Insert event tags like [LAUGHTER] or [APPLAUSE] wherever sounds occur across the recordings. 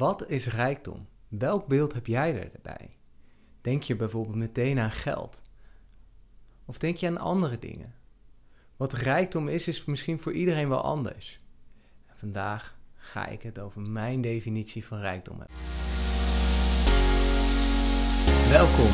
Wat is rijkdom? Welk beeld heb jij erbij? Denk je bijvoorbeeld meteen aan geld? Of denk je aan andere dingen? Wat rijkdom is, is misschien voor iedereen wel anders. Vandaag ga ik het over mijn definitie van rijkdom hebben. Welkom,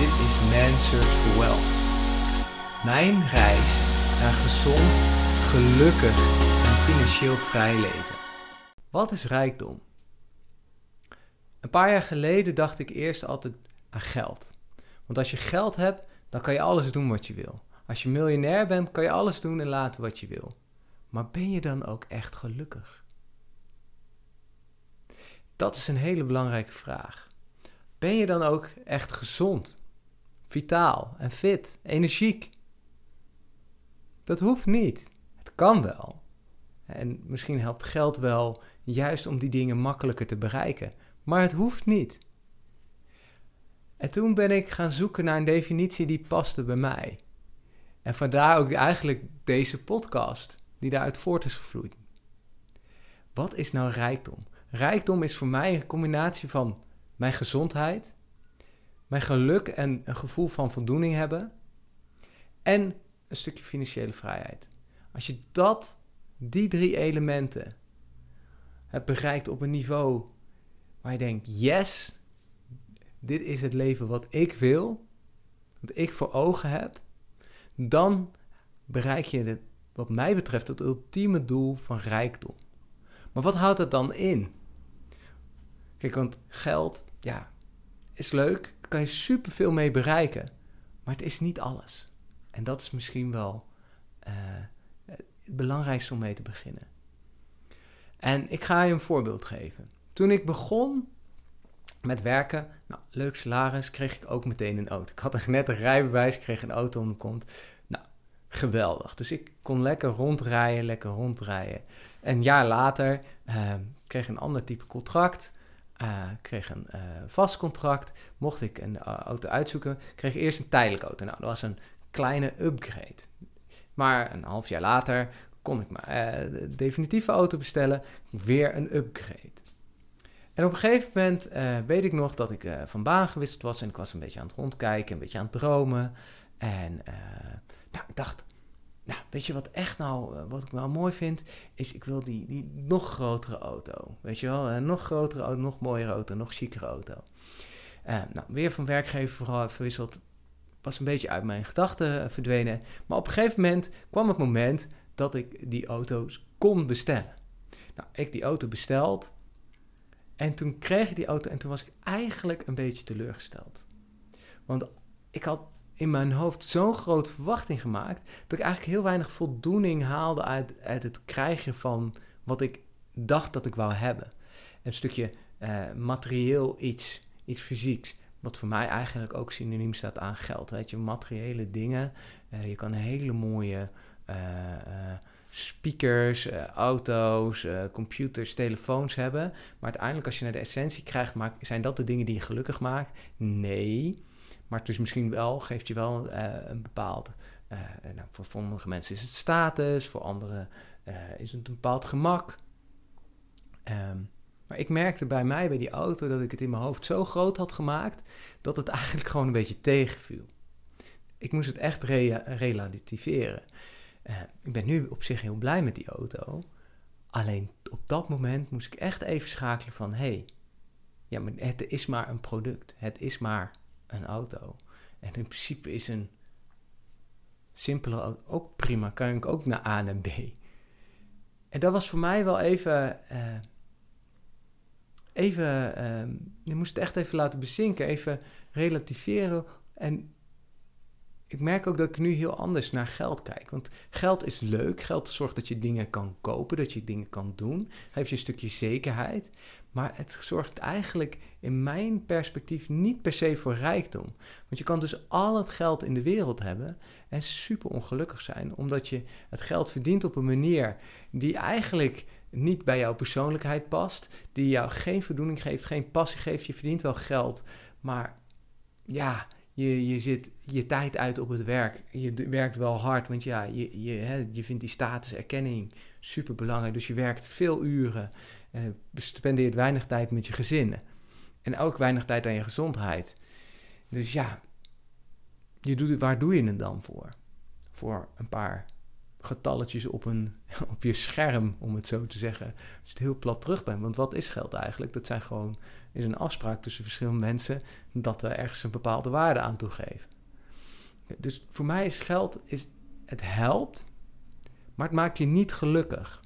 dit is Man Search for Wealth. Mijn reis naar gezond, gelukkig en financieel vrij leven. Wat is rijkdom? Een paar jaar geleden dacht ik eerst altijd aan geld. Want als je geld hebt, dan kan je alles doen wat je wil. Als je miljonair bent, kan je alles doen en laten wat je wil. Maar ben je dan ook echt gelukkig? Dat is een hele belangrijke vraag. Ben je dan ook echt gezond, vitaal en fit, energiek? Dat hoeft niet. Het kan wel. En misschien helpt geld wel juist om die dingen makkelijker te bereiken. Maar het hoeft niet. En toen ben ik gaan zoeken naar een definitie die paste bij mij. En vandaar ook eigenlijk deze podcast, die daaruit voort is gevloeid. Wat is nou rijkdom? Rijkdom is voor mij een combinatie van mijn gezondheid, mijn geluk en een gevoel van voldoening hebben en een stukje financiële vrijheid. Als je dat, die drie elementen, hebt bereikt op een niveau waar je denkt: yes, dit is het leven wat ik wil, wat ik voor ogen heb, dan bereik je, het, wat mij betreft, het ultieme doel van rijkdom. Maar wat houdt dat dan in? Kijk, want geld, ja, is leuk, daar kan je superveel mee bereiken, maar het is niet alles. En dat is misschien wel uh, het belangrijkste om mee te beginnen. En ik ga je een voorbeeld geven. Toen ik begon met werken, nou, leuk salaris, kreeg ik ook meteen een auto. Ik had net een rijbewijs, kreeg een auto om de kont. Nou, geweldig. Dus ik kon lekker rondrijden, lekker rondrijden. Een jaar later uh, kreeg ik een ander type contract. Uh, kreeg een uh, vast contract. Mocht ik een auto uitzoeken, kreeg ik eerst een tijdelijke auto. Nou, dat was een kleine upgrade. Maar een half jaar later kon ik mijn definitieve auto bestellen. Weer een upgrade. En op een gegeven moment uh, weet ik nog dat ik uh, van baan gewisseld was en ik was een beetje aan het rondkijken, een beetje aan het dromen. En nou, ik dacht, nou, weet je wat echt nou, wat ik wel mooi vind, is ik wil die, die nog grotere auto. Weet je wel, een nog grotere auto, nog mooiere auto, nog chicere auto. nou, weer van werkgever verwisseld, was een beetje uit mijn gedachten verdwenen. Maar op een gegeven moment kwam het moment dat ik die auto's kon bestellen. Nou, ik die auto besteld. En toen kreeg ik die auto en toen was ik eigenlijk een beetje teleurgesteld. Want ik had in mijn hoofd zo'n grote verwachting gemaakt dat ik eigenlijk heel weinig voldoening haalde uit, uit het krijgen van wat ik dacht dat ik wou hebben. Een stukje uh, materieel iets, iets fysieks. Wat voor mij eigenlijk ook synoniem staat aan geld. Weet je, materiële dingen. Uh, je kan hele mooie uh, speakers, auto's, computers, telefoons hebben. Maar uiteindelijk, als je naar de essentie krijgt, maak, zijn dat de dingen die je gelukkig maakt? Nee. Maar het is misschien wel, geeft je wel een bepaald. nou, voor sommige mensen is het status, voor anderen is het een bepaald gemak. Um, maar ik merkte bij mij, bij die auto, dat ik het in mijn hoofd zo groot had gemaakt dat het eigenlijk gewoon een beetje tegenviel. Ik moest het echt relativeren. Uh, ik ben nu op zich heel blij met die auto. Alleen op dat moment moest ik echt even schakelen van... hey, ja, maar het is maar een product. Het is maar een auto. En in principe is een simpele auto ook prima. Kan ik ook naar A en B. En dat was voor mij wel even... Uh, even, um, je moest het echt even laten bezinken, even relativeren. En ik merk ook dat ik nu heel anders naar geld kijk. Want geld is leuk. Geld zorgt dat je dingen kan kopen, dat je dingen kan doen. Geeft je een stukje zekerheid. Maar het zorgt eigenlijk in mijn perspectief niet per se voor rijkdom. Want je kan dus al het geld in de wereld hebben en super ongelukkig zijn. Omdat je het geld verdient op een manier die eigenlijk niet bij jouw persoonlijkheid past, die jou geen voldoening geeft, geen passie geeft. Je verdient wel geld, maar ja, je, je zit je tijd uit op het werk. Je werkt wel hard, want ja, je, je, hè, je vindt die status, erkenning super belangrijk. Dus je werkt veel uren En je spendeert weinig tijd met je gezinnen. En ook weinig tijd aan je gezondheid. Dus ja, je doet, waar doe je het dan voor? Voor een paar getalletjes op, een, [LAUGHS] op je scherm, om het zo te zeggen. Als je het heel plat terugbrengt. Want wat is geld eigenlijk? Dat zijn gewoon, is een afspraak tussen verschillende mensen dat we ergens een bepaalde waarde aan toegeven. Dus voor mij is geld, is, het helpt, maar het maakt je niet gelukkig.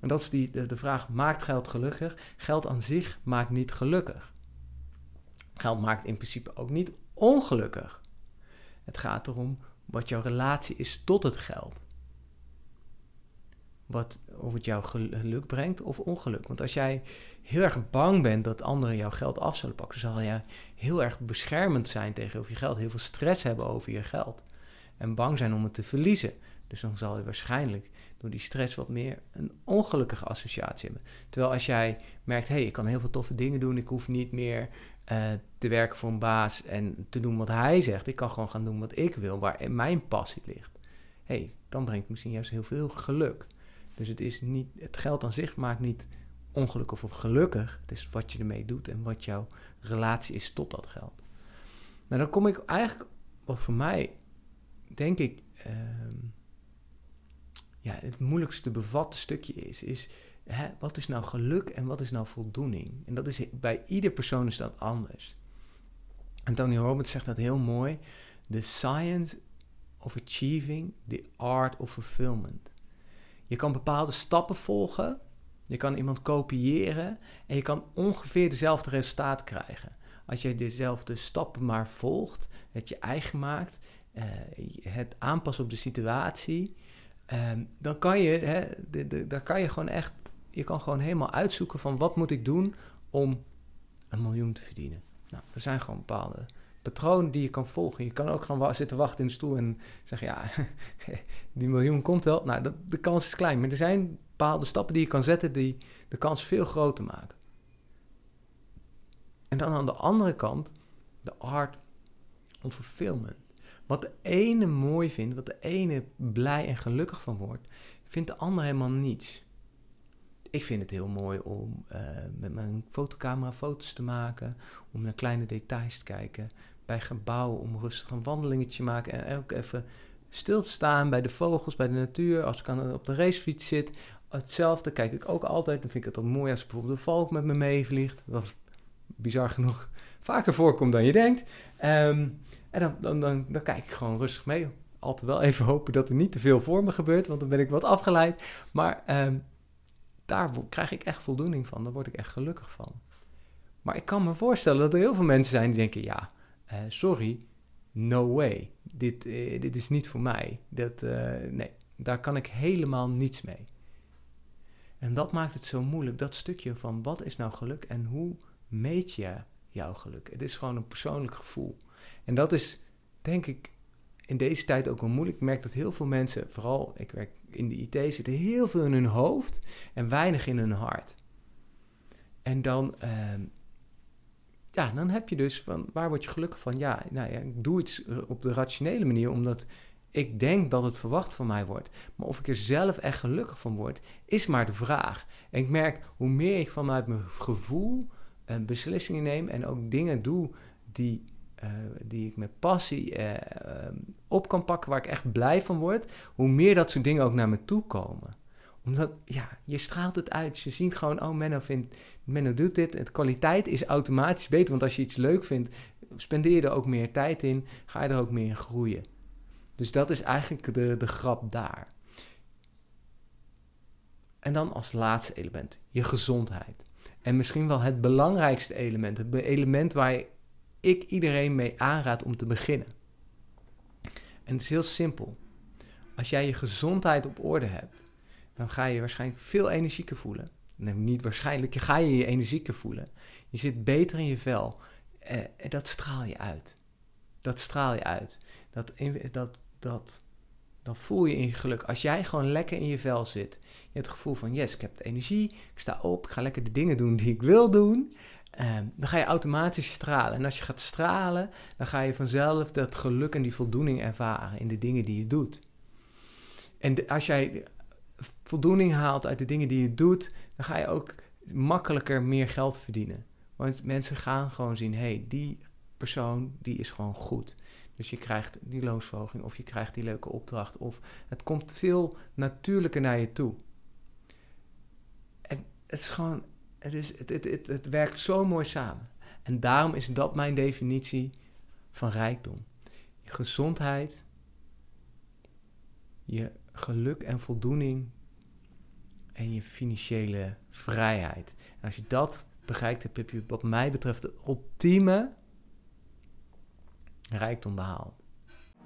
En dat is die, de vraag, maakt geld gelukkig? Geld aan zich maakt niet gelukkig. Geld maakt in principe ook niet ongelukkig. Het gaat erom wat jouw relatie is tot het geld. Wat, of het jou geluk brengt of ongeluk. Want als jij heel erg bang bent dat anderen jouw geld af zullen pakken, zal jij heel erg beschermend zijn tegenover je geld. Heel veel stress hebben over je geld. En bang zijn om het te verliezen. Dus dan zal je waarschijnlijk door die stress wat meer een ongelukkige associatie hebben. Terwijl als jij merkt, hé, hey, ik kan heel veel toffe dingen doen, ik hoef niet meer uh, te werken voor een baas en te doen wat hij zegt. Ik kan gewoon gaan doen wat ik wil, waar mijn passie ligt. hey, dan brengt het misschien juist heel veel geluk. Dus het, is niet, het geld aan zich maakt niet ongelukkig of gelukkig. Het is wat je ermee doet en wat jouw relatie is tot dat geld. Nou, dan kom ik eigenlijk, wat voor mij, denk ik, uh, ja, het moeilijkste bevatten stukje is, is hè, wat is nou geluk en wat is nou voldoening? En dat is bij ieder persoon is dat anders. En Tony Robbins zegt dat heel mooi. The science of achieving the art of fulfillment. Je kan bepaalde stappen volgen. Je kan iemand kopiëren. En je kan ongeveer dezelfde resultaat krijgen. Als je dezelfde stappen maar volgt, het je eigen maakt, uh, het aanpassen op de situatie, um, dan kan je, hè, de, daar kan je gewoon echt je kan gewoon helemaal uitzoeken van wat moet ik doen om een miljoen te verdienen. Nou, er zijn gewoon bepaalde patronen die je kan volgen. Je kan ook gaan zitten wachten in de stoel en zeggen, ja, [LAUGHS] die miljoen komt wel. Nou, de kans is klein, maar er zijn bepaalde stappen die je kan zetten die de kans veel groter maken. En dan aan de andere kant, de art of fulfillment. Wat de ene mooi vindt, wat de ene blij en gelukkig van wordt, vindt de ander helemaal niets ik vind het heel mooi om uh, met mijn fotocamera foto's te maken, om naar kleine details te kijken. Bij gebouwen om rustig een wandelingetje te maken en ook even stil te staan bij de vogels, bij de natuur. Als ik aan, op de racefiets zit, hetzelfde kijk ik ook altijd. Dan vind ik het ook mooi als bijvoorbeeld een valk met me meevliegt. Dat bizar genoeg vaker voorkomt dan je denkt. Um, en dan, dan, dan, dan kijk ik gewoon rustig mee altijd wel even hopen dat er niet te veel voor me gebeurt, want dan ben ik wat afgeleid. Maar um, daar krijg ik echt voldoening van. Daar word ik echt gelukkig van. Maar ik kan me voorstellen dat er heel veel mensen zijn die denken: ja, uh, sorry, no way. Dit, uh, dit is niet voor mij. Dat, uh, nee, daar kan ik helemaal niets mee. En dat maakt het zo moeilijk, dat stukje van wat is nou geluk en hoe meet je jouw geluk? Het is gewoon een persoonlijk gevoel. En dat is, denk ik, in deze tijd ook wel moeilijk. Ik merk dat heel veel mensen, vooral ik werk in de IT, zitten heel veel in hun hoofd en weinig in hun hart. En dan, uh, ja, dan heb je dus van waar word je gelukkig van? Ja, nou ja, ik doe iets eh, op de rationele manier omdat ik denk dat het verwacht van mij wordt. Maar of ik er zelf echt gelukkig van word, is maar de vraag. En ik merk hoe meer ik vanuit mijn gevoel uh, beslissingen neem en ook dingen doe die eh, die ik met passie op kan pakken, waar ik echt blij van word, hoe meer dat soort dingen ook naar me toe komen. Omdat, ja, je straalt het uit. Je ziet gewoon, oh, Menno, vindt, Menno doet dit. De kwaliteit is automatisch beter, want als je iets leuk vindt, spendeer je er ook meer tijd in, ga je er ook meer in groeien. Dus dat is eigenlijk de, de grap daar. En dan als laatste element, je gezondheid. En misschien wel het belangrijkste element, het element waar ik iedereen mee aanraad om te beginnen. En het is heel simpel. Als jij je gezondheid op orde hebt, dan ga je waarschijnlijk veel energieker voelen. Nee, niet waarschijnlijk, je ga je je energieker voelen. Je zit beter in je vel. Eh, en dat straal je uit. Dat straal je uit. Dat, dat, dat, dan voel je in je geluk. Als jij gewoon lekker in je vel zit. Je hebt het gevoel van, yes, ik heb energie. Ik sta op, ik ga lekker de dingen doen die ik wil doen. Um, dan ga je automatisch stralen. En als je gaat stralen, dan ga je vanzelf dat geluk en die voldoening ervaren in de dingen die je doet. En als jij voldoening haalt uit de dingen die je doet, dan ga je ook makkelijker meer geld verdienen. Want mensen gaan gewoon zien, hé, hey, die persoon die is gewoon goed. Dus je krijgt die loonsverhoging of je krijgt die leuke opdracht. Of het komt veel natuurlijker naar je toe. En het is gewoon, het, is, het, het, het, het werkt zo mooi samen. En daarom is dat mijn definitie van rijkdom. Je gezondheid, je geluk en voldoening en je financiële vrijheid. En als je dat bereikt hebt, heb je wat mij betreft de ultieme rijkdom behaald.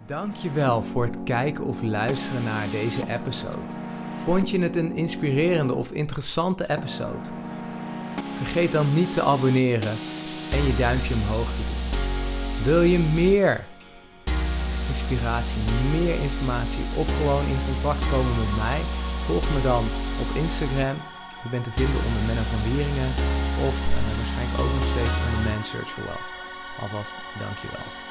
Dankjewel voor het kijken of luisteren naar deze episode. Vond je het een inspirerende of interessante episode? Vergeet dan niet te abonneren en je duimpje omhoog te doen. Wil je meer inspiratie, meer informatie of gewoon in contact komen met mij? Volg me dan op Instagram. Je bent te vinden onder Menno van Wieringen of uh, waarschijnlijk ook nog steeds onder Man Search for Wealth. Alvast dankjewel.